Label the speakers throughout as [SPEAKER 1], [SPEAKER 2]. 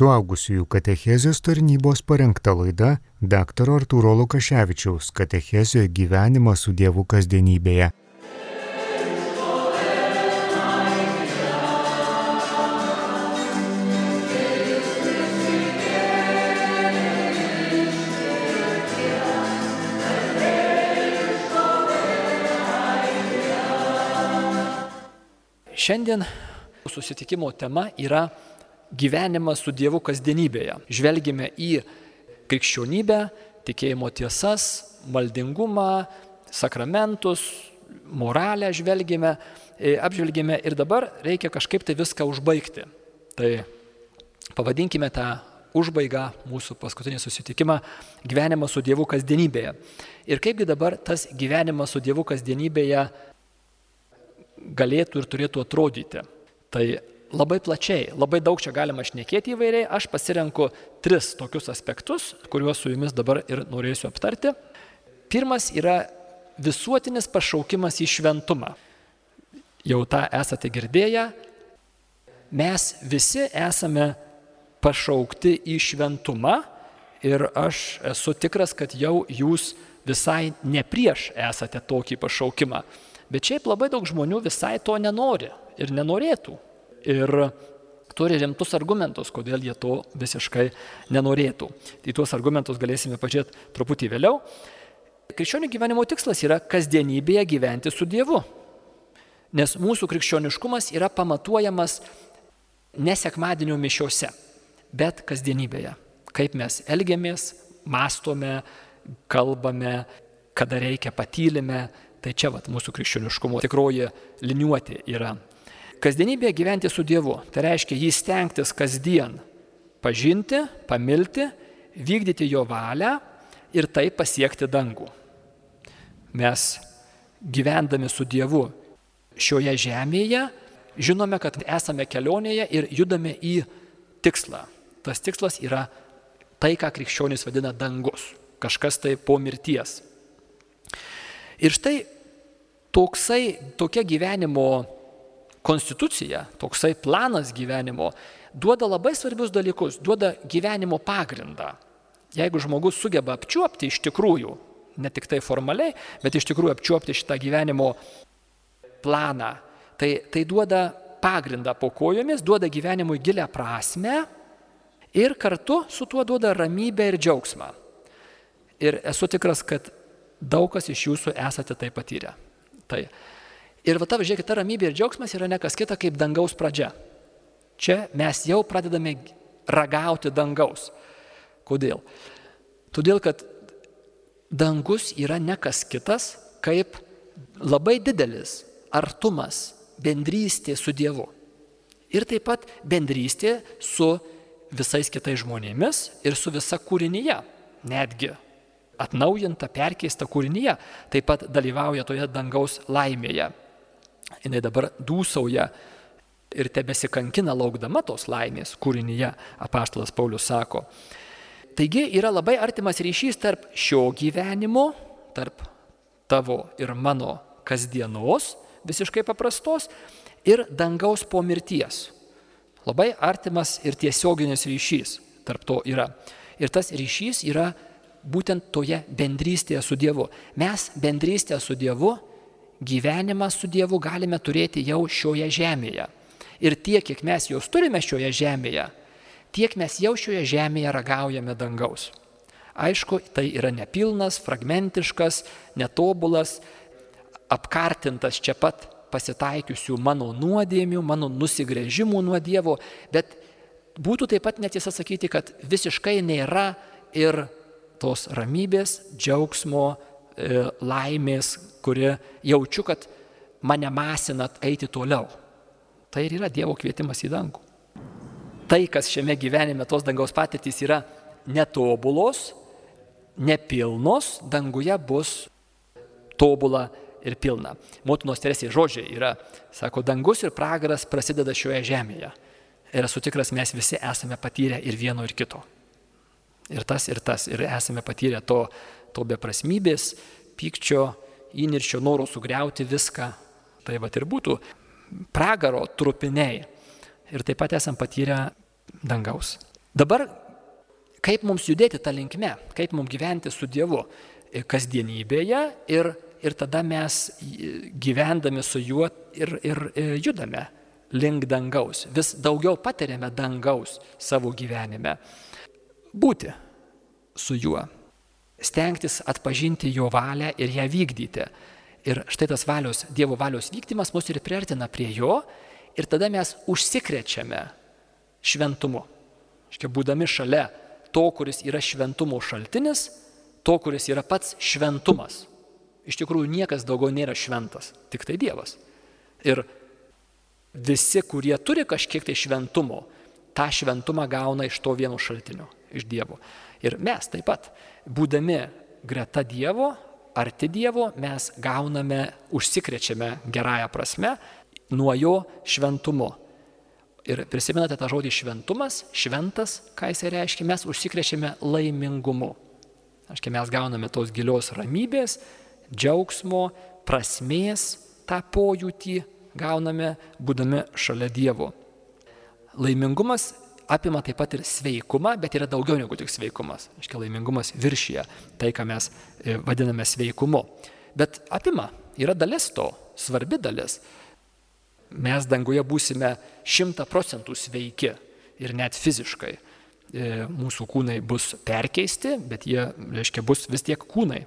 [SPEAKER 1] Suaugusiųjų katechezijos tarnybos parengta laida dr. Arturo Lukaševičiaus katechezijoje gyvenimas su Dievu kasdienybėje.
[SPEAKER 2] Šiandien susitikimo tema yra gyvenimas su Dievu kasdienybėje. Žvelgime į krikščionybę, tikėjimo tiesas, maldingumą, sakramentus, moralę žvelgime, e, apžvelgime ir dabar reikia kažkaip tai viską užbaigti. Tai pavadinkime tą užbaigą mūsų paskutinį susitikimą gyvenimas su Dievu kasdienybėje. Ir kaipgi dabar tas gyvenimas su Dievu kasdienybėje galėtų ir turėtų atrodyti. Tai labai plačiai, labai daug čia galima šnekėti įvairiai, aš pasirenku tris tokius aspektus, kuriuos su jumis dabar ir norėsiu aptarti. Pirmas yra visuotinis pašaukimas į šventumą. Jau tą esate girdėję, mes visi esame pašaukti į šventumą ir aš esu tikras, kad jau jūs visai ne prieš esate tokį pašaukimą. Bet šiaip labai daug žmonių visai to nenori ir nenorėtų. Ir turi rimtus argumentus, kodėl jie to visiškai nenorėtų. Tai tuos argumentus galėsime pažiūrėti truputį vėliau. Krikščionių gyvenimo tikslas yra kasdienybėje gyventi su Dievu. Nes mūsų krikščioniškumas yra pamatuojamas ne sekmadienio mišiuose, bet kasdienybėje. Kaip mes elgiamės, mastome, kalbame, kada reikia patylime, Tai čia vat, mūsų krikščioniškumo tikroji liniuotė yra. Kasdienybėje gyventi su Dievu, tai reiškia jį stengtis kasdien pažinti, pamilti, vykdyti jo valią ir taip pasiekti dangų. Mes gyvendami su Dievu šioje žemėje žinome, kad esame kelionėje ir judame į tikslą. Tas tikslas yra tai, ką krikščionys vadina dangus. Kažkas tai po mirties. Ir štai toksai, tokia gyvenimo konstitucija, toksai planas gyvenimo duoda labai svarbius dalykus, duoda gyvenimo pagrindą. Jeigu žmogus sugeba apčiuopti iš tikrųjų, ne tik tai formaliai, bet iš tikrųjų apčiuopti šitą gyvenimo planą, tai, tai duoda pagrindą po kojomis, duoda gyvenimui gilę prasme ir kartu su tuo duoda ramybę ir džiaugsmą. Ir esu tikras, kad Daug kas iš jūsų esate tai patyrę. Tai. Ir va tavo, žiūrėkit, ta ramybė ir džiaugsmas yra nekas kita kaip dangaus pradžia. Čia mes jau pradedame ragauti dangaus. Kodėl? Todėl, kad dangus yra nekas kitas kaip labai didelis artumas, bendrystė su Dievu. Ir taip pat bendrystė su visais kitais žmonėmis ir su visa kūrinyje. Netgi atnaujinta, perkeista kūrinyje, taip pat dalyvauja toje dangaus laimėje. Jis dabar dūsauja ir tebesikankina laukdama tos laimės kūrinyje, apaštalas Paulius sako. Taigi yra labai artimas ryšys tarp šio gyvenimo, tarp tavo ir mano kasdienos, visiškai paprastos, ir dangaus po mirties. Labai artimas ir tiesioginis ryšys tarp to yra. Ir tas ryšys yra būtent toje bendrystėje su Dievu. Mes bendrystę su Dievu, gyvenimą su Dievu galime turėti jau šioje žemėje. Ir tiek, kiek mes jos turime šioje žemėje, tiek mes jau šioje žemėje ragaujame dangaus. Aišku, tai yra nepilnas, fragmentiškas, netobulas, apkartintas čia pat pasitaikiusių mano nuodėmių, mano nusigrėžimų nuo Dievo, bet būtų taip pat netiesa sakyti, kad visiškai nėra ir tos ramybės, džiaugsmo, laimės, kuri jaučiu, kad mane masinat eiti toliau. Tai ir yra Dievo kvietimas į dangų. Tai, kas šiame gyvenime tos dangaus patirtys yra netobulos, nepilnos, danguje bus tobula ir pilna. Motinos Teresės žodžiai yra, sako, dangus ir pragaras prasideda šioje žemėje. Ir esu tikras, mes visi esame patyrę ir vieno, ir kito ir tas, ir tas. Ir esame patyrę to, to beprasmybės, pykčio, įniršio noro sugriauti viską. Tai va ir būtų pragaro trupiniai. Ir taip pat esame patyrę dangaus. Dabar kaip mums judėti tą linkme, kaip mums gyventi su Dievu kasdienybėje ir, ir tada mes gyvendami su juo ir, ir, ir judame link dangaus. Vis daugiau patiriame dangaus savo gyvenime. Būti su juo. Stengtis atpažinti jo valią ir ją vykdyti. Ir štai tas valios, Dievo valios vykdymas mus ir priartina prie jo ir tada mes užsikrečiame šventumu. Škia, būdami šalia to, kuris yra šventumo šaltinis, to, kuris yra pats šventumas. Iš tikrųjų niekas daugiau nėra šventas, tik tai Dievas. Ir visi, kurie turi kažkiek tai šventumo, tą šventumą gauna iš to vieno šaltinio, iš Dievo. Ir mes taip pat, būdami greta Dievo, arti Dievo, mes gauname, užsikrečiame gerąją prasme nuo jo šventumo. Ir prisimenate tą žodį šventumas, šventas, ką jisai reiškia, mes užsikrečiame laimingumu. Aiškiai, mes gauname tos gilios ramybės, džiaugsmo, prasmės, tą pojūtį gauname būdami šalia Dievo. Laimingumas apima taip pat ir sveikumą, bet yra daugiau negu tik sveikumas. Aiškiai, laimingumas viršyje tai, ką mes e, vadiname sveikumu. Bet apima, yra dalis to, svarbi dalis. Mes danguje būsime šimta procentų sveiki ir net fiziškai. E, mūsų kūnai bus perkeisti, bet jie, reiškia, bus vis tiek kūnai.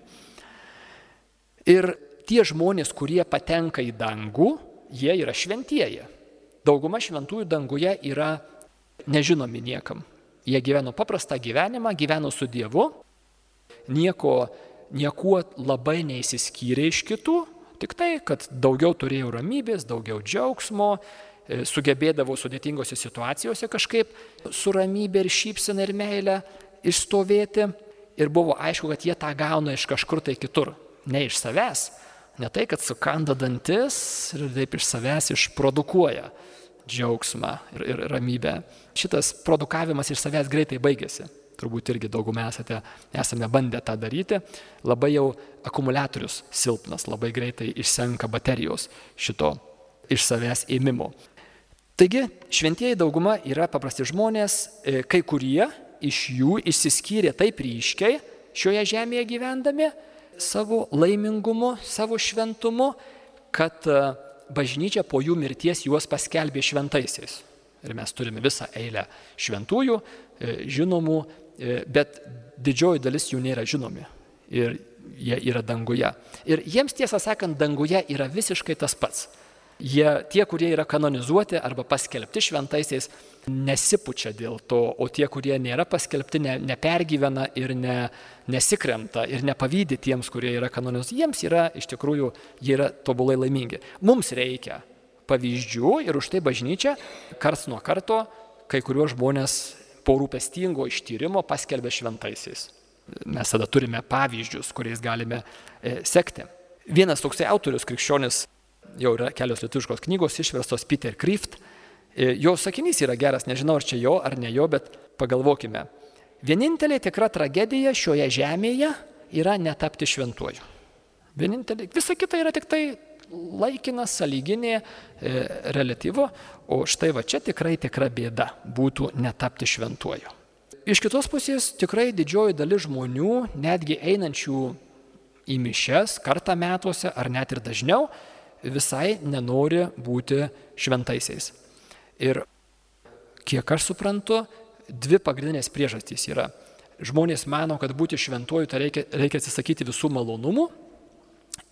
[SPEAKER 2] Ir tie žmonės, kurie patenka į dangų, jie yra šventieji. Dauguma šventųjų danguje yra nežinomi niekam. Jie gyveno paprastą gyvenimą, gyveno su Dievu, nieko, niekuo labai neįsiskyrė iš kitų, tik tai, kad daugiau turėjo ramybės, daugiau džiaugsmo, e, sugebėdavo sudėtingose situacijose kažkaip su ramybė ir šypsena ir meilė išstovėti. Ir buvo aišku, kad jie tą gauna iš kažkur tai kitur, ne iš savęs, Ne tai, kad sukanda dantis ir taip iš savęs išprodukuoja džiaugsmą ir, ir ramybę. Šitas produkavimas iš savęs greitai baigėsi. Turbūt irgi daugumą esate, esame bandę tą daryti. Labai jau akumuliatorius silpnas, labai greitai išsenka baterijos šito iš savęs ėmimo. Taigi, šventieji dauguma yra paprasti žmonės, e, kai kurie iš jų išsiskyrė taip ryškiai šioje žemėje gyvendami, savo laimingumu, savo šventumu, kad e, bažnyčia po jų mirties juos paskelbė šventaisiais. Ir mes turime visą eilę šventųjų, e, žinomų, e, bet didžioji dalis jų nėra žinomi. Ir jie yra danguje. Ir jiems tiesą sakant, danguje yra visiškai tas pats. Jie, tie, kurie yra kanonizuoti arba paskelbti šventaisiais, nesipučia dėl to, o tie, kurie nėra paskelbti, ne, nepergyvena ir ne, nesikremta ir nepavydė tiems, kurie yra kanonizuoti, jiems yra iš tikrųjų, jie yra tobulai laimingi. Mums reikia pavyzdžių ir už tai bažnyčia kars nuo karto kai kuriuos žmonės po rūpestingo ištyrimo paskelbė šventaisiais. Mes tada turime pavyzdžius, kuriais galime e, sekti. Vienas toksai autorius, krikščionis jau yra kelios lietuviškos knygos išverstos Peter Kryft. E, jo sakinys yra geras, nežinau ar čia jo ar ne jo, bet pagalvokime. Vienintelė tikra tragedija šioje žemėje yra netapti šventuoju. Vienintelė, visa kita yra tik tai laikina, saliginė, e, relatyvo, o štai va čia tikrai tikra bėda būtų netapti šventuoju. Iš kitos pusės tikrai didžioji dalis žmonių, netgi einančių į mišes kartą metuose ar net ir dažniau, visai nenori būti šventaisiais. Ir kiek aš suprantu, dvi pagrindinės priežastys yra. Žmonės mano, kad būti šventuoju tai reikia, reikia atsisakyti visų malonumų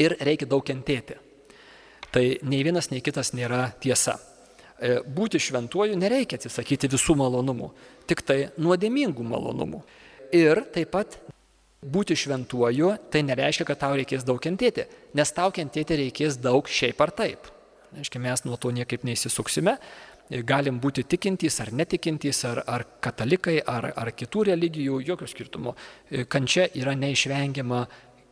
[SPEAKER 2] ir reikia daug kentėti. Tai nei vienas, nei kitas nėra tiesa. E, būti šventuoju nereikia atsisakyti visų malonumų, tik tai nuodėmingų malonumų. Ir taip pat Būti šventuoju tai nereiškia, kad tau reikės daug kentėti, nes tau kentėti reikės daug šiaip ar taip. Reiškia, mes nuo to niekaip neįsisuksime, galim būti tikintys ar netikintys, ar, ar katalikai, ar, ar kitų religijų, jokio skirtumo. Kančia yra neišvengiama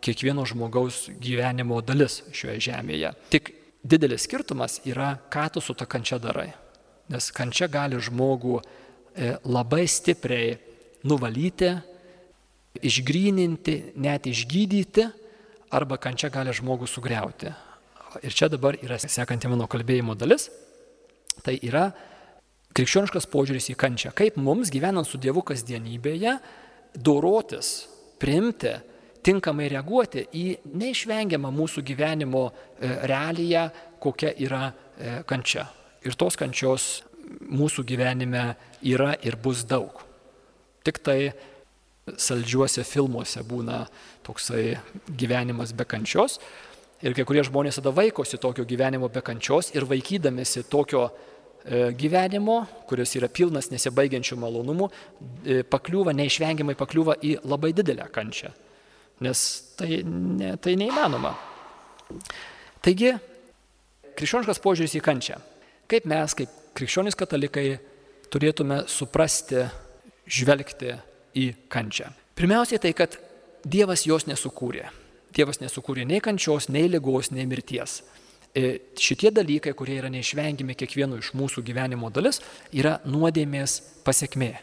[SPEAKER 2] kiekvieno žmogaus gyvenimo dalis šioje žemėje. Tik didelis skirtumas yra, ką tu su ta kančia darai. Nes kančia gali žmogų e, labai stipriai nuvalyti, išgryninti, net išgydyti, arba kančia gali žmogų sugriauti. Ir čia dabar yra sekanti mano kalbėjimo dalis. Tai yra krikščioniškas požiūris į kančią. Kaip mums gyvenant su Dievu kasdienybėje dorotis, priimti, tinkamai reaguoti į neišvengiamą mūsų gyvenimo e, realiją, kokia yra e, kančia. Ir tos kančios mūsų gyvenime yra ir bus daug. Tik tai saldžiuose filmuose būna toksai gyvenimas be kančios. Ir kai kurie žmonės tada vaikosi tokio gyvenimo be kančios ir vaikydamėsi tokio e, gyvenimo, kuris yra pilnas nesibaigiančių malonumų, e, pakliūva, neišvengiamai pakliūva į labai didelę kančią. Nes tai, ne, tai neįmanoma. Taigi, krikščioniškas požiūris į kančią. Kaip mes, kaip krikščionys katalikai, turėtume suprasti, žvelgti į kančią. Pirmiausiai tai, kad Dievas jos nesukūrė. Dievas nesukūrė nei kančios, nei lygos, nei mirties. E, šitie dalykai, kurie yra neišvengiami kiekvieno iš mūsų gyvenimo dalis, yra nuodėmės pasiekmė.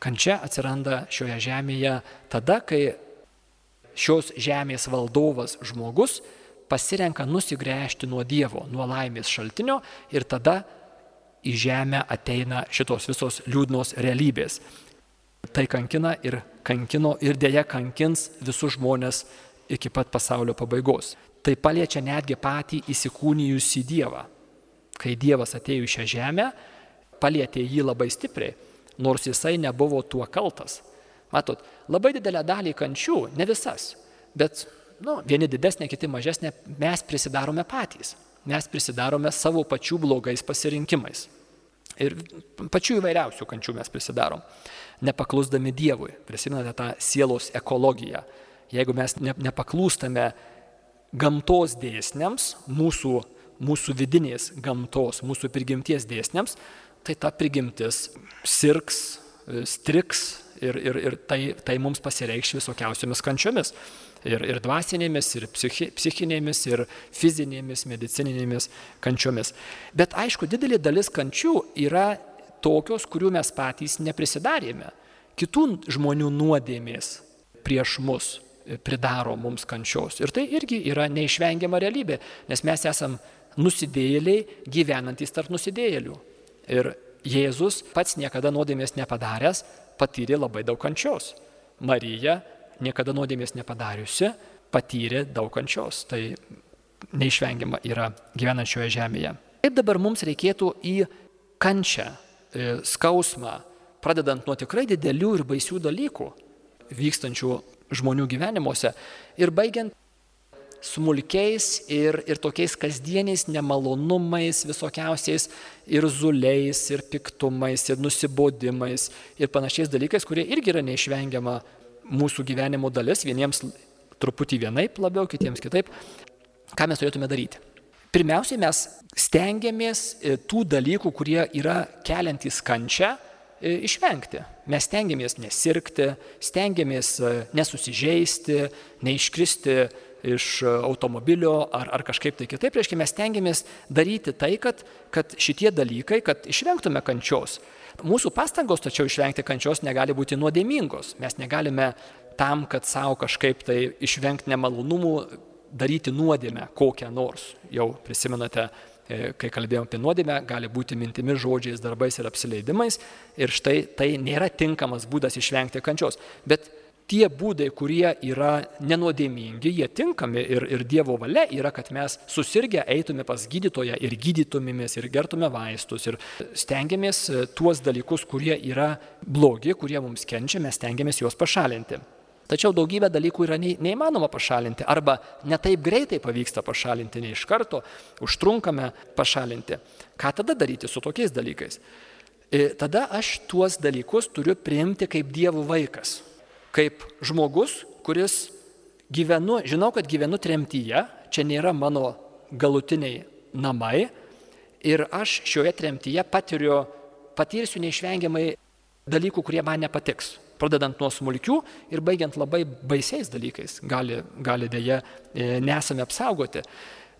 [SPEAKER 2] Kančia atsiranda šioje žemėje tada, kai šios žemės valdovas žmogus pasirenka nusigręžti nuo Dievo, nuo laimės šaltinio ir tada į žemę ateina šitos visos liūdnos realybės. Tai kankina ir kankino ir dėja kankins visus žmonės iki pat pasaulio pabaigos. Tai paliečia netgi patį įsikūnijusį Dievą. Kai Dievas atėjo į šią žemę, palietė jį labai stipriai, nors jisai nebuvo tuo kaltas. Matot, labai didelę dalį kančių, ne visas, bet nu, vieni didesnė, kiti mažesnė, mes prisidarome patys. Mes prisidarome savo pačių blogais pasirinkimais. Ir pačių įvairiausių kančių mes prisidarom nepaklusdami Dievui. Prisimenate tą sielos ekologiją. Jeigu mes ne, nepaklūstame gamtos dėsniams, mūsų, mūsų vidinės gamtos, mūsų prigimties dėsniams, tai ta prigimtis sirgs, striks ir, ir, ir tai, tai mums pasireikš visokiausiomis kančiomis. Ir, ir dvasinėmis, ir psichi, psichinėmis, ir fizinėmis, medicininėmis kančiomis. Bet aišku, didelė dalis kančių yra tokios, kurių mes patys neprisidarėme. Kitų žmonių nuodėmės prieš mus pridaro mums kančios. Ir tai irgi yra neišvengiama realybė, nes mes esam nusidėjėliai gyvenantys tarp nusidėjėlių. Ir Jėzus pats niekada nuodėmės nepadaręs patyrė labai daug kančios. Marija niekada nuodėmės nepadariusi patyrė daug kančios. Tai neišvengiama yra gyvenančioje žemėje. Kaip dabar mums reikėtų į kančią skausmą, pradedant nuo tikrai didelių ir baisių dalykų vykstančių žmonių gyvenimuose ir baigiant smulkiais ir, ir tokiais kasdieniais nemalonumais, visokiausiais ir zuliais, ir piktumais, ir nusibodimais, ir panašiais dalykais, kurie irgi yra neišvengiama mūsų gyvenimo dalis, vieniems truputį vienaip labiau, kitiems kitaip. Ką mes turėtume daryti? Pirmiausiai mes stengiamės e, tų dalykų, kurie yra keliantys kančią, išvengti. Mes stengiamės nesirgti, stengiamės e, nesusižeisti, neiškristi iš automobilio ar, ar kažkaip tai kitaip. Reiškia, mes stengiamės daryti tai, kad, kad šitie dalykai, kad išvengtume kančios. Mūsų pastangos tačiau išvengti kančios negali būti nuodėmingos. Mes negalime tam, kad savo kažkaip tai išvengti nemalonumų, daryti nuodėmę kokią nors. Jau prisimenate, e, kai kalbėjome apie nuodėmę, gali būti mintimis, žodžiais, darbais ir apsileidimais. Ir štai tai nėra tinkamas būdas išvengti kančios. Bet tie būdai, kurie yra nenuodėmingi, jie tinkami ir, ir Dievo valia yra, kad mes susirgę eitume pas gydytoją ir gydytumėmės ir gertume vaistus ir stengiamės e, tuos dalykus, kurie yra blogi, kurie mums kenčia, mes stengiamės juos pašalinti. Tačiau daugybę dalykų yra neįmanoma pašalinti arba netaip greitai pavyksta pašalinti, ne iš karto, užtrunkame pašalinti. Ką tada daryti su tokiais dalykais? Ir e, tada aš tuos dalykus turiu priimti kaip dievų vaikas, kaip žmogus, kuris gyvenu, žinau, kad gyvenu tremtyje, čia nėra mano galutiniai namai ir aš šioje tremtyje patiriu, patirsiu neišvengiamai dalykų, kurie man nepatiks pradedant nuo smulkių ir baigiant labai baisiais dalykais, gali, gali dėja e, nesame apsaugoti.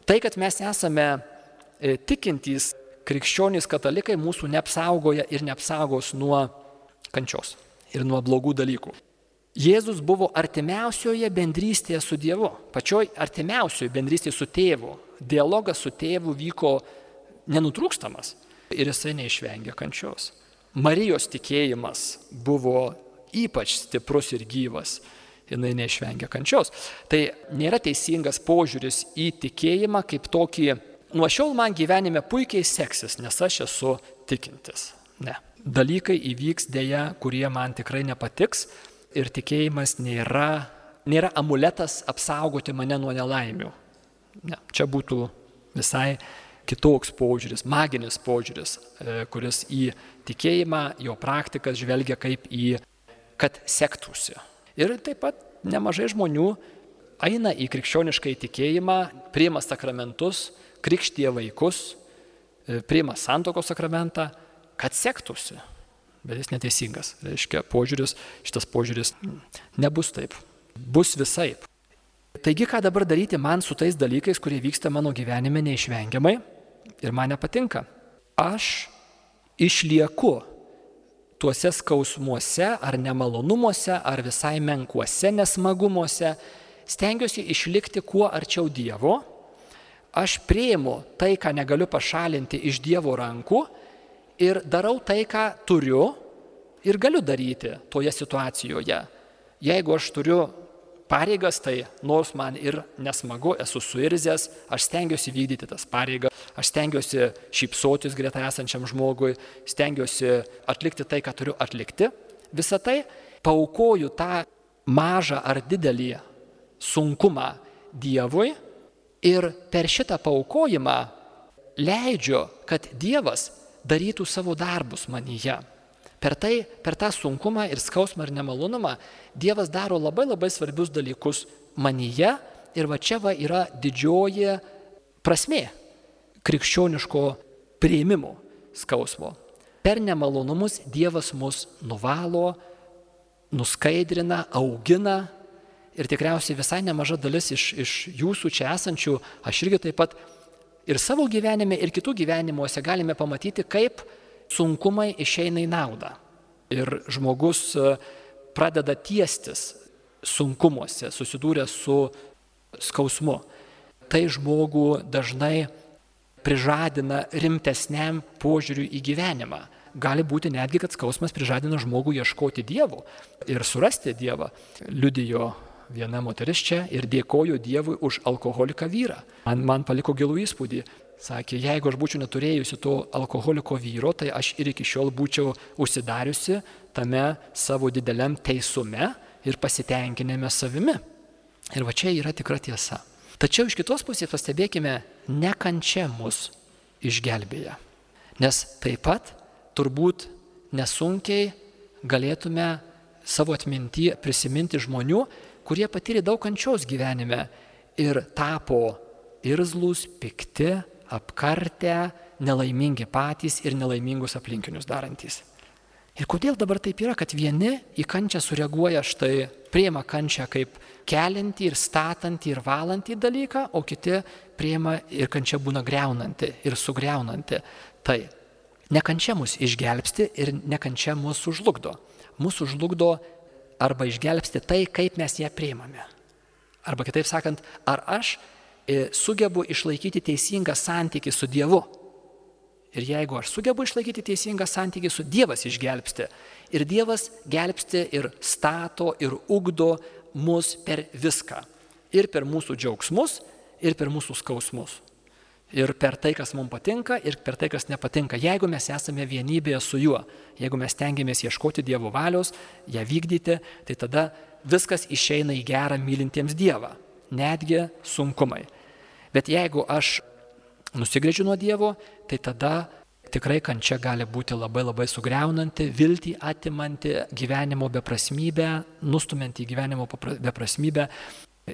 [SPEAKER 2] Tai, kad mes esame e, tikintys krikščionys katalikai, mūsų neapsaugoja ir neapsaugos nuo kančios ir nuo blogų dalykų. Jėzus buvo artimiausioje bendrystėje su Dievu, pačioj artimiausioje bendrystėje su tėvu. Dialogas su tėvu vyko nenutrūkstamas. ir jisai neišvengė kančios. Marijos tikėjimas buvo ypač stiprus ir gyvas, jinai neišvengia kančios. Tai nėra teisingas požiūris į tikėjimą kaip tokį, nuo šiol man gyvenime puikiai seksis, nes aš esu tikintis. Ne. Dalykai įvyks dėja, kurie man tikrai nepatiks ir tikėjimas nėra, nėra amuletas apsaugoti mane nuo nelaimių. Ne. Čia būtų visai kitoks požiūris, maginis požiūris, e, kuris į tikėjimą, jo praktikas žvelgia kaip į, kad sektųsi. Ir taip pat nemažai žmonių eina į krikščionišką įtikėjimą, priima sakramentus, krikštie vaikus, e, priima santokos sakramentą, kad sektųsi. Bet jis neteisingas. Reiškia, požiūris, šitas požiūris nebus taip. Bus visai. Taigi, ką dabar daryti man su tais dalykais, kurie vyksta mano gyvenime neišvengiamai ir man nepatinka? Aš išlieku tuose skausmuose ar nemalonumuose ar visai menkuose nesmagumuose, stengiuosi išlikti kuo arčiau Dievo, aš prieimu tai, ką negaliu pašalinti iš Dievo rankų ir darau tai, ką turiu ir galiu daryti toje situacijoje. Jeigu aš turiu pareigas, tai nors man ir nesmagu, esu suirzęs, aš stengiuosi vykdyti tas pareigas, aš stengiuosi šypsotis greta esančiam žmogui, stengiuosi atlikti tai, ką turiu atlikti. Visą tai paukoju tą mažą ar didelį sunkumą Dievui ir per šitą paukojimą leidžiu, kad Dievas darytų savo darbus manyje. Per tai, per tą sunkumą ir skausmą ir nemalonumą Dievas daro labai labai svarbius dalykus manyje ir va čia va yra didžioji prasmė krikščioniško prieimimo skausmo. Per nemalonumus Dievas mus nuvalo, nuskaidrina, augina ir tikriausiai visai nemaža dalis iš, iš jūsų čia esančių, aš irgi taip pat ir savo gyvenime, ir kitų gyvenimuose galime pamatyti, kaip sunkumai išeina į naudą. Ir žmogus e, pradeda tiestis sunkumuose, susidūrė su skausmu. Tai žmogų dažnai prižadina rimtesniam požiūriui į gyvenimą. Gali būti netgi, kad skausmas prižadina žmogų ieškoti Dievo ir surasti Dievą. Liudijo viena moteris čia ir dėkoju Dievui už alkoholiką vyrą. Man, man paliko gilų įspūdį. Sakė, jeigu aš būčiau neturėjusi to alkoholiko vyro, tai aš ir iki šiol būčiau užsidariusi tame savo dideliam teisume ir pasitenkinėme savimi. Ir va čia yra tikra tiesa. Tačiau iš kitos pusės pastebėkime, nekančia mus išgelbėja. Nes taip pat turbūt nesunkiai galėtume savo atminti prisiminti žmonių, kurie patyrė daug kančios gyvenime ir tapo irzlus, pikti, apkartę, nelaimingi patys ir nelaimingus aplinkinius darantys. Ir kodėl dabar taip yra, kad vieni į kančią sureaguoja štai, priema kančią kaip kelinti ir statanti ir valanti dalyką, o kiti priema ir kančia būna greunanti ir sugriaunanti. Tai nekančia mus išgelbsti ir nekančia mus užlugdo. Mūsų užlugdo arba išgelbsti tai, kaip mes ją priimame. Arba kitaip sakant, ar aš sugebu išlaikyti teisingą santykį su Dievu. Ir jeigu aš sugebu išlaikyti teisingą santykį su Dievas išgelbsti. Ir Dievas gelbsti ir stato ir ugdo mus per viską. Ir per mūsų džiaugsmus, ir per mūsų skausmus. Ir per tai, kas mums patinka, ir per tai, kas nepatinka. Jeigu mes esame vienybėje su juo, jeigu mes tengiamės ieškoti Dievo valios, ją vykdyti, tai tada viskas išeina į gerą mylintiems Dievą netgi sunkumai. Bet jeigu aš nusigrėžiu nuo Dievo, tai tada tikrai kančia gali būti labai labai sugriaunanti, viltį atimanti, gyvenimo beprasmybę, nustumianti į gyvenimo beprasmybę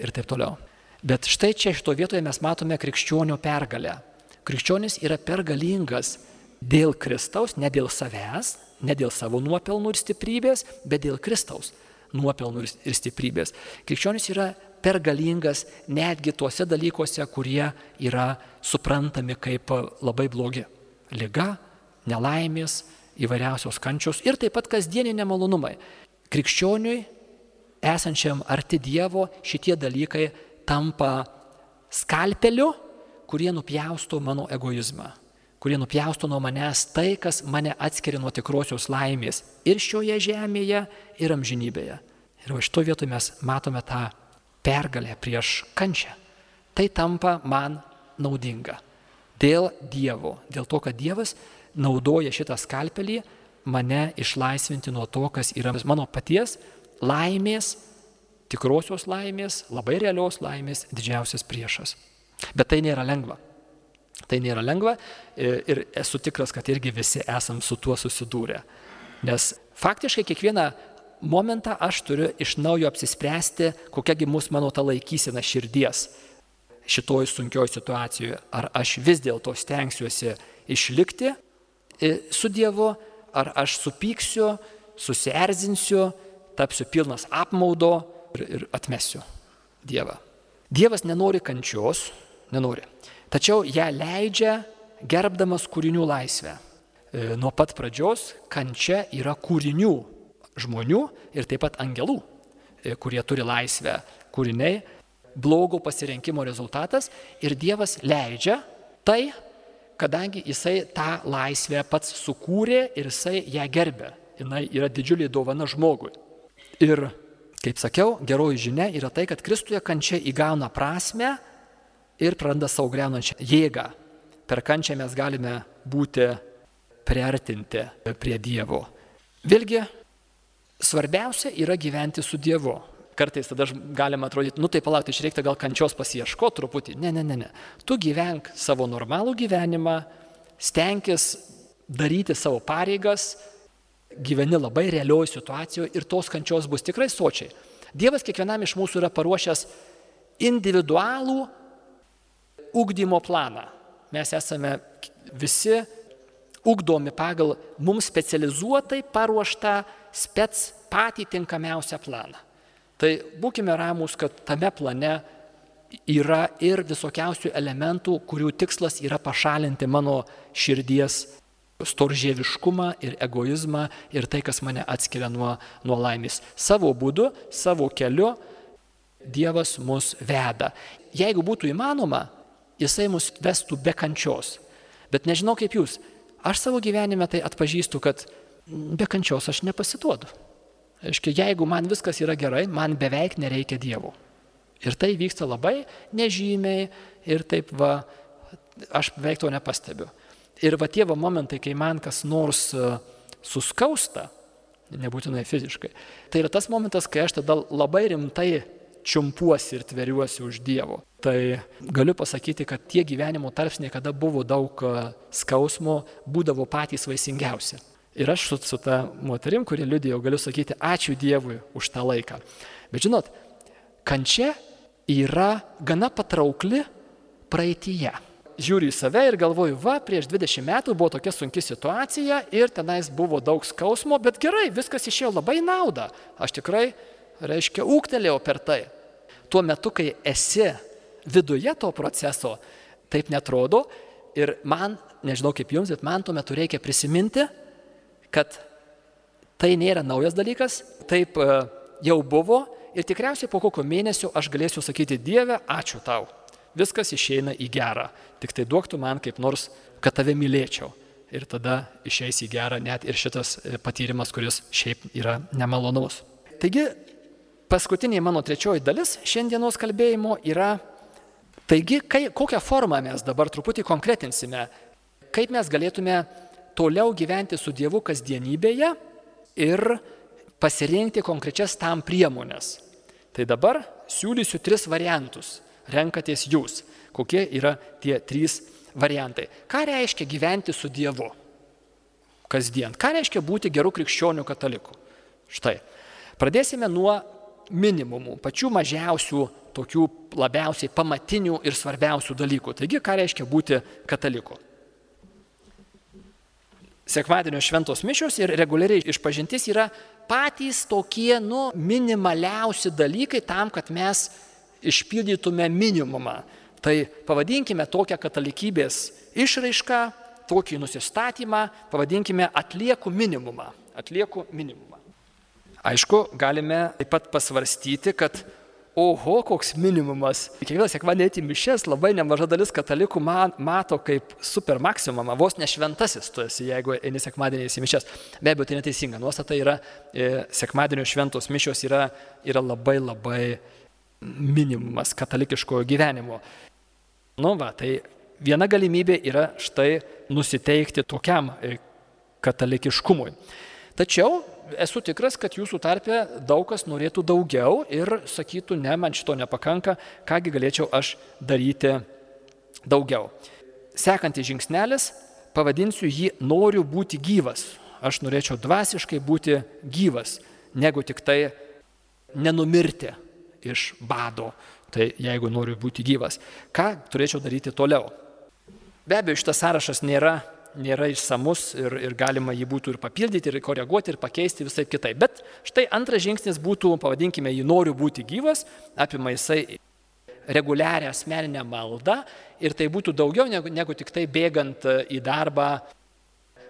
[SPEAKER 2] ir taip toliau. Bet štai čia šito vietoje mes matome krikščionio pergalę. Krikščionis yra pergalingas dėl Kristaus, ne dėl savęs, ne dėl savo nuopelnų ir stiprybės, bet dėl Kristaus nuopelnų ir stiprybės. Krikščionis yra per galingas netgi tuose dalykuose, kurie yra suprantami kaip labai blogi. Liga, nelaimės, įvairiausios kančios ir taip pat kasdieniai nemalonumai. Krikščioniui, esančiam arti Dievo, šitie dalykai tampa skalpeliu, kurie nupjausto mano egoizmą, kurie nupjaustų nuo manęs tai, kas mane atskiria nuo tikrosios laimės ir šioje žemėje, ir amžinybėje. Ir va šito vietoje mes matome tą pergalę prieš kančią. Tai tampa man naudinga. Dėl Dievo, dėl to, kad Dievas naudoja šitą skalpelį mane išlaisvinti nuo to, kas yra mano paties laimės, tikrosios laimės, labai realios laimės didžiausias priešas. Bet tai nėra lengva. Tai nėra lengva ir esu tikras, kad irgi visi esam su tuo susidūrę. Nes faktiškai kiekvieną momentą aš turiu iš naujo apsispręsti, kokiagi mus mano ta laikysena širdies šitoj sunkioj situacijoje. Ar aš vis dėlto stengsiuosi išlikti e, su Dievu, ar aš supyksiu, susierzinsiu, tapsiu pilnas apmaudo ir, ir atmesiu Dievą. Dievas nenori kančios, nenori. Tačiau ją leidžia gerbdamas kūrinių laisvę. E, nuo pat pradžios kančia yra kūrinių žmonių ir taip pat angelų, e, kurie turi laisvę kūriniai, blogo pasirinkimo rezultatas ir Dievas leidžia tai, kadangi jisai tą laisvę pats sukūrė ir jisai ją gerbė. Jis yra didžiulė dovana žmogui. Ir, kaip sakiau, geroji žinia yra tai, kad Kristuje kančia įgauna prasme ir praranda savo greunančią jėgą. Per kančią mes galime būti priartinti prie Dievo. Vėlgi, svarbiausia yra gyventi su Dievu. Kartais tada galima atrodyti, nu tai palaukti, išreikta gal kančios pasieško truputį. Ne, ne, ne, ne. Tu gyvenk savo normalų gyvenimą, stenkis daryti savo pareigas, gyveni labai realioj situacijoje ir tos kančios bus tikrai sočiai. Dievas kiekvienam iš mūsų yra paruošęs individualų ugdymo planą. Mes esame visi ugdomi pagal mums specializuotai paruoštą spets patį tinkamiausią planą. Tai būkime ramus, kad tame plane yra ir visokiausių elementų, kurių tikslas yra pašalinti mano širdies storžėviškumą ir egoizmą ir tai, kas mane atskiria nuo, nuo laimės. Savo būdu, savo keliu Dievas mus veda. Jeigu būtų įmanoma, jisai mus vestų be kančios. Bet nežinau kaip jūs, aš savo gyvenime tai atpažįstu, kad be kančios aš nepasiduodu. Aiškiai, jeigu man viskas yra gerai, man beveik nereikia Dievo. Ir tai vyksta labai nežymiai ir taip va, aš beveik to nepastebiu. Ir va tie va momentai, kai man kas nors e, suskausta, nebūtinai fiziškai, tai yra tas momentas, kai aš tada labai rimtai čiumpuosi ir tveriuosi už Dievo. Tai galiu pasakyti, kad tie gyvenimo tarpsniai, kada buvo daug e, skausmo, būdavo patys vaisingiausi. Ir aš su, su ta moterim, kuri liudėjo, galiu sakyti, ačiū Dievui už tą laiką. Bet žinot, kančia yra gana patraukli praeitįje. Žiūriu į save ir galvoju, va, prieš 20 metų buvo tokia sunki situacija ir tenais buvo daug skausmo, bet gerai, viskas išėjo labai naudą. Aš tikrai reiškia, ūktelėjau per tai. Tuo metu, kai esi viduje to proceso, taip netrodo ir man, nežinau kaip jums, bet man tuo metu reikia prisiminti, kad tai nėra naujas dalykas, taip e, jau buvo ir tikriausiai po kokio mėnesio aš galėsiu sakyti Dieve, ačiū tau. Viskas išeina į gerą. Tik tai duoktų man kaip nors, kad tave mylėčiau. Ir tada išeis į gerą net ir šitas e, patyrimas, kuris šiaip yra nemalonus. Taigi paskutinė mano trečioji dalis šiandienos kalbėjimo yra, taigi, kai, kokią formą mes dabar truputį konkretinsime, kaip mes galėtume toliau gyventi su Dievu kasdienybėje ir pasirinkti konkrečias tam priemonės. Tai dabar siūlysiu tris variantus. Renkatės jūs, kokie yra tie trys variantai. Ką reiškia gyventi su Dievu kasdien? Ką reiškia būti gerų krikščionių katalikų? Štai. Pradėsime nuo minimumų, pačių mažiausių, tokių labiausiai pamatinių ir svarbiausių dalykų. Taigi, ką reiškia būti kataliku? Sekmadienio šventos mišios ir reguliariai išpažintis yra patys tokie, nu, minimaliausi dalykai tam, kad mes išpildytume minimumą. Tai pavadinkime tokią katalikybės išraišką, tokį nusistatymą, pavadinkime atlieku minimumą. Atlieku minimumą. Aišku, galime taip pat pasvarstyti, kad Oho, koks minimumas. Kiekvieną sekmadienį eiti mišes labai nemaža dalis katalikų man, mato kaip super maksimumą, vos ne šventasis tu esi, jeigu eini sekmadienį į mišes. Be abejo, tai neteisinga. Nuostata yra, e, sekmadienio šventos mišios yra, yra labai labai minimumas katalikiškojo gyvenimo. Nu va, tai viena galimybė yra štai nusiteikti tokiam e, katalikiškumui. Tačiau esu tikras, kad jūsų tarpe daug kas norėtų daugiau ir sakytų, ne, man šito nepakanka, kągi galėčiau aš daryti daugiau. Sekantis žingsnelis, pavadinsiu jį noriu būti gyvas. Aš norėčiau dvasiškai būti gyvas, negu tik tai nenumirti iš bado. Tai jeigu noriu būti gyvas, ką turėčiau daryti toliau? Be abejo, šitas sąrašas nėra nėra išsamus ir, ir galima jį būtų ir papildyti, ir koreguoti, ir pakeisti visai kitai. Bet štai antras žingsnis būtų, pavadinkime jį noriu būti gyvas, apima jisai reguliarią asmeninę maldą ir tai būtų daugiau negu, negu tik tai bėgant į darbą,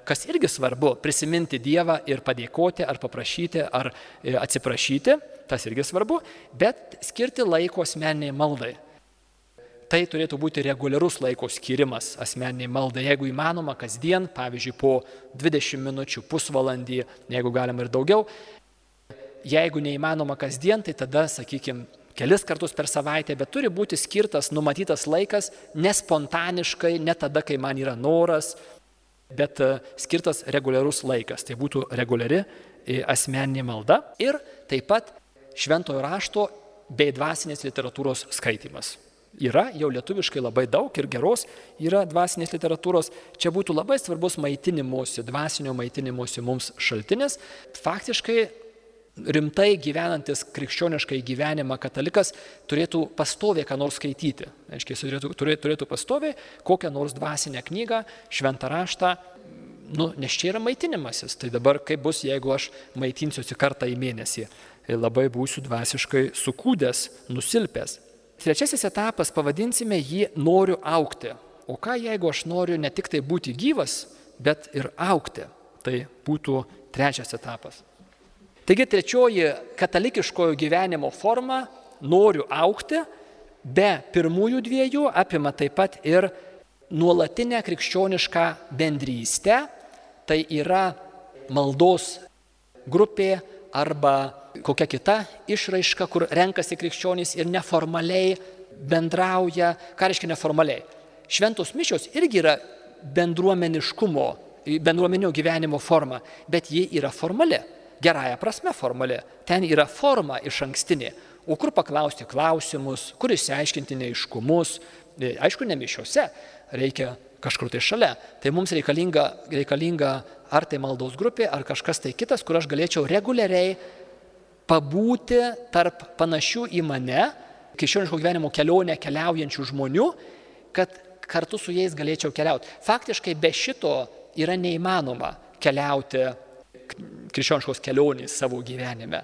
[SPEAKER 2] kas irgi svarbu - prisiminti Dievą ir padėkoti ar paprašyti ar e, atsiprašyti, tas irgi svarbu, bet skirti laiko asmeniniai maldai tai turėtų būti reguliarus laiko skirimas asmeniniai maldai, jeigu įmanoma, kasdien, pavyzdžiui, po 20 minučių, pusvalandį, jeigu galima ir daugiau. Jeigu neįmanoma kasdien, tai tada, sakykime, kelis kartus per savaitę, bet turi būti skirtas numatytas laikas, nespontaniškai, ne tada, kai man yra noras, bet e, skirtas reguliarus laikas. Tai būtų reguliari e, asmeninė malda ir taip pat šventojo rašto bei dvasinės literatūros skaitimas yra jau lietuviškai labai daug ir geros yra dvasinės literatūros. Čia būtų labai svarbus maitinimuose, dvasinio maitinimuose mums šaltinis. Faktiškai rimtai gyvenantis krikščioniškai gyvenimą katalikas turėtų pastoviai ką nors skaityti. Aiškiai, turėtų, turėtų, turėtų pastoviai kokią nors dvasinę knygą, šventą raštą, nu, nes čia yra maitinimasis. Tai dabar kaip bus, jeigu aš maitinsiuosi kartą į mėnesį. Labai būsiu dvasiškai sukūdęs, nusilpęs. Trečiasis etapas, pavadinsime jį noriu aukti. O ką jeigu aš noriu ne tik tai būti gyvas, bet ir aukti? Tai būtų trečias etapas. Taigi trečioji katalikiškojo gyvenimo forma - noriu aukti, be pirmųjų dviejų apima taip pat ir nuolatinę krikščionišką bendrystę, tai yra maldos grupė arba kokia kita išraiška, kur renkasi krikščionys ir neformaliai bendrauja. Ką reiškia neformaliai? Šventos mišios irgi yra bendruomeniškumo, bendruomenio gyvenimo forma, bet ji yra formali, gerąją prasme formali. Ten yra forma iš ankstinė. O kur paklausti klausimus, kur išsiaiškinti neiškumus, e, aišku, ne mišiuose, reikia kažkur tai šalia. Tai mums reikalinga, reikalinga ar tai maldos grupė, ar kažkas tai kitas, kur aš galėčiau reguliariai pabūti tarp panašių į mane, krikščioniško gyvenimo kelionę keliaujančių žmonių, kad kartu su jais galėčiau keliauti. Faktiškai be šito yra neįmanoma keliauti krikščioniškos kelionės savo gyvenime.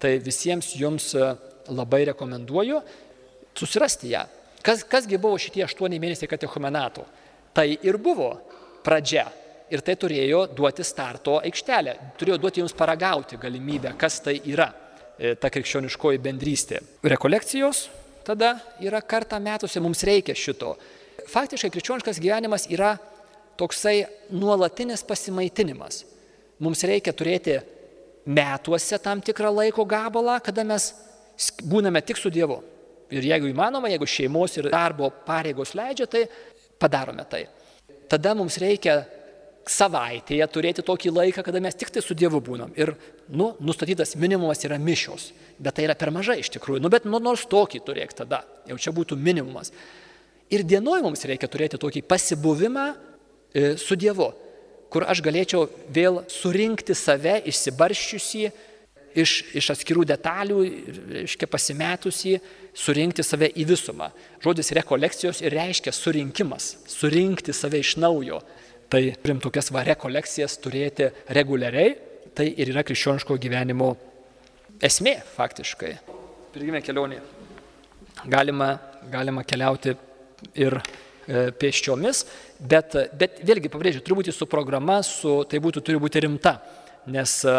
[SPEAKER 2] Tai visiems jums e, labai rekomenduoju susirasti ją. Kas, kasgi buvo šitie aštuoni mėnesiai katechumenato? Tai ir buvo pradžia. Ir tai turėjo duoti starto aikštelę, turėjo duoti jums paragauti galimybę, kas tai yra. E, ta krikščioniškoji bendrystė. Rekolekcijos tada yra kartą metuose, mums reikia šito. Faktiškai krikščioniškas gyvenimas yra toksai nuolatinis pasimaitinimas. Mums reikia turėti metuose tam tikrą laiko gabalą, kada mes būname tik su Dievu. Ir jeigu įmanoma, jeigu šeimos ir darbo pareigos leidžia, tai padarome tai. Tada mums reikia savaitėje turėti tokį laiką, kada mes tik tai su Dievu būnam. Ir, nu, nustatytas minimumas yra mišios. Bet tai yra per mažai iš tikrųjų. Nu, bet nu, nors tokį turėk tada. Jau čia būtų minimumas. Ir dienoj mums reikia turėti tokį pasibuvimą e, su Dievu, kur aš galėčiau vėl surinkti save išsibarščiusį iš, iš atskirų detalių, reiškia pasimetusį, surinkti save į visumą. Žodis rekolekcijos ir reiškia surinkimas, surinkti save iš naujo, Tai turim tokias va rekolekcijas turėti reguliariai, tai ir yra krikščioniško gyvenimo esmė faktiškai. Pirgime kelionė. Galima, galima keliauti ir e, pėsčiomis, bet, bet vėlgi pabrėžiu, turi būti su programa, su, tai būtų, turi būti rimta, nes e,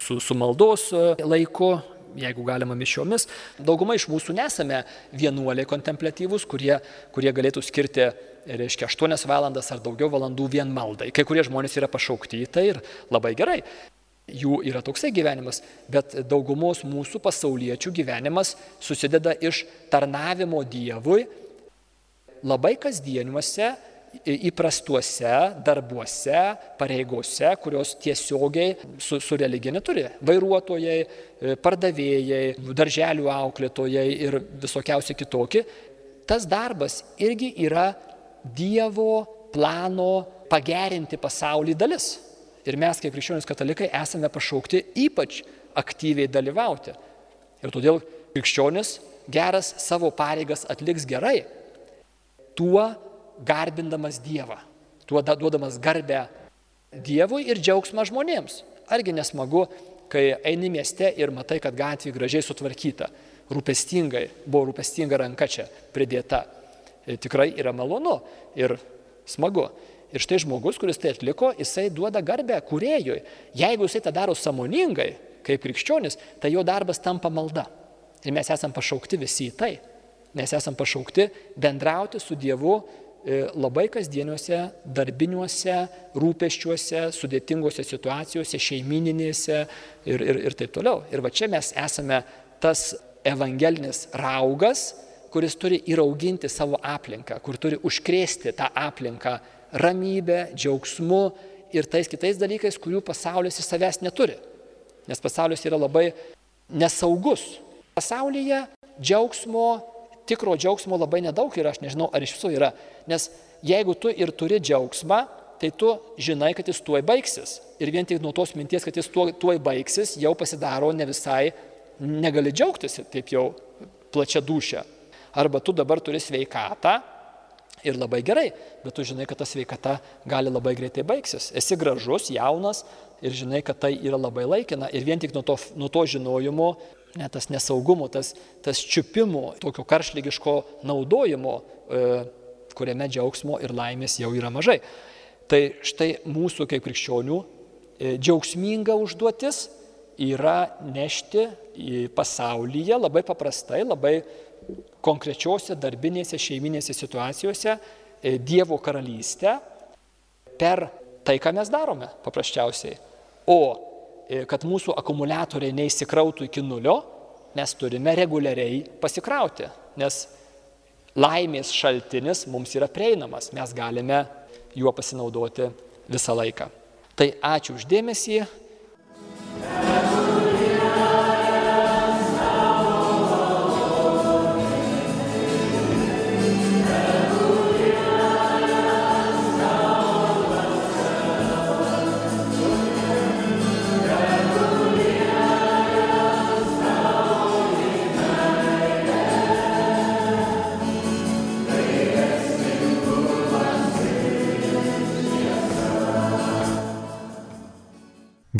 [SPEAKER 2] su, su maldos e, laiku jeigu galima mišiomis. Dauguma iš mūsų nesame vienuoliai kontemplatyvūs, kurie, kurie galėtų skirti, reiškia, 8 valandas ar daugiau valandų vien maldai. Kai kurie žmonės yra pašaukti į tai ir labai gerai. Jų yra toksai gyvenimas, bet daugumos mūsų pasauliečių gyvenimas susideda iš tarnavimo Dievui labai kasdieniuose įprastuose darbuose, pareigose, kurios tiesiogiai su, su religija neturi. Vairuotojai, e, pardavėjai, darželių auklėtojai ir visokiausi kitokie. Tas darbas irgi yra Dievo plano pagerinti pasaulį dalis. Ir mes, kaip krikščionys katalikai, esame pašaukti ypač aktyviai dalyvauti. Ir todėl krikščionis geras savo pareigas atliks gerai. Tuo garbindamas Dievą, tuo duodamas garbę Dievui ir džiaugsmą žmonėms. Argi nesmagu, kai eini mieste ir matai, kad gatvė gražiai sutvarkyta, rūpestingai, buvo rūpestinga ranka čia pridėta. Tikrai yra malonu ir smagu. Ir štai žmogus, kuris tai atliko, jisai duoda garbę kuriejui. Jeigu jisai tą daro samoningai, kaip krikščionis, tai jo darbas tampa malda. Ir mes esam pašaukti visi į tai. Mes esam pašaukti bendrauti su Dievu E, labai kasdieniuose, darbiniuose, rūpeščiuose, sudėtingose situacijose, šeimininėse ir, ir, ir taip toliau. Ir va čia mes esame tas evangelinis raugas, kuris turi įrauginti savo aplinką, kur turi užkrėsti tą aplinką ramybę, džiaugsmu ir tais kitais dalykais, kurių pasaulis iš savęs neturi. Nes pasaulis yra labai nesaugus. Pasaulyje džiaugsmo tikro džiaugsmo labai nedaug ir aš nežinau, ar iš viso yra. Nes jeigu tu ir turi džiaugsmą, tai tu žinai, kad jis tuoj baigsis. Ir vien tik nuo tos minties, kad jis tuoj, tuoj baigsis, jau pasidaro ne visai, negali džiaugtis taip jau plačia dušia. Arba tu dabar turi sveikatą ir labai gerai, bet tu žinai, kad ta sveikata gali labai greitai baigsis. Esi gražus, jaunas ir žinai, kad tai yra labai laikina. Ir vien tik nuo to, nuo to žinojimo ne, tas nesaugumo, tas, tas čiupimo, tokio karšlygiško naudojimo, e, kuriame džiaugsmo ir laimės jau yra mažai. Tai štai mūsų kaip krikščionių e, džiaugsminga užduotis yra nešti į pasaulyje labai paprastai, labai konkrečiose darbinėse šeiminėse situacijose e, Dievo karalystę per tai, ką mes darome paprasčiausiai. O E, kad mūsų akumuliatoriai neįsikrautų iki nulio, mes turime reguliariai pasikrauti, nes laimės šaltinis mums yra prieinamas, mes galime juo pasinaudoti visą laiką. Tai ačiū uždėmesį.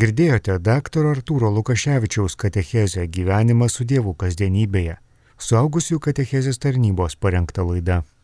[SPEAKER 1] Girdėjote dr. Artūro Lukaševičiaus katechezę gyvenimą su Dievu kasdienybėje. Suaugusių katechezės tarnybos parengta laida.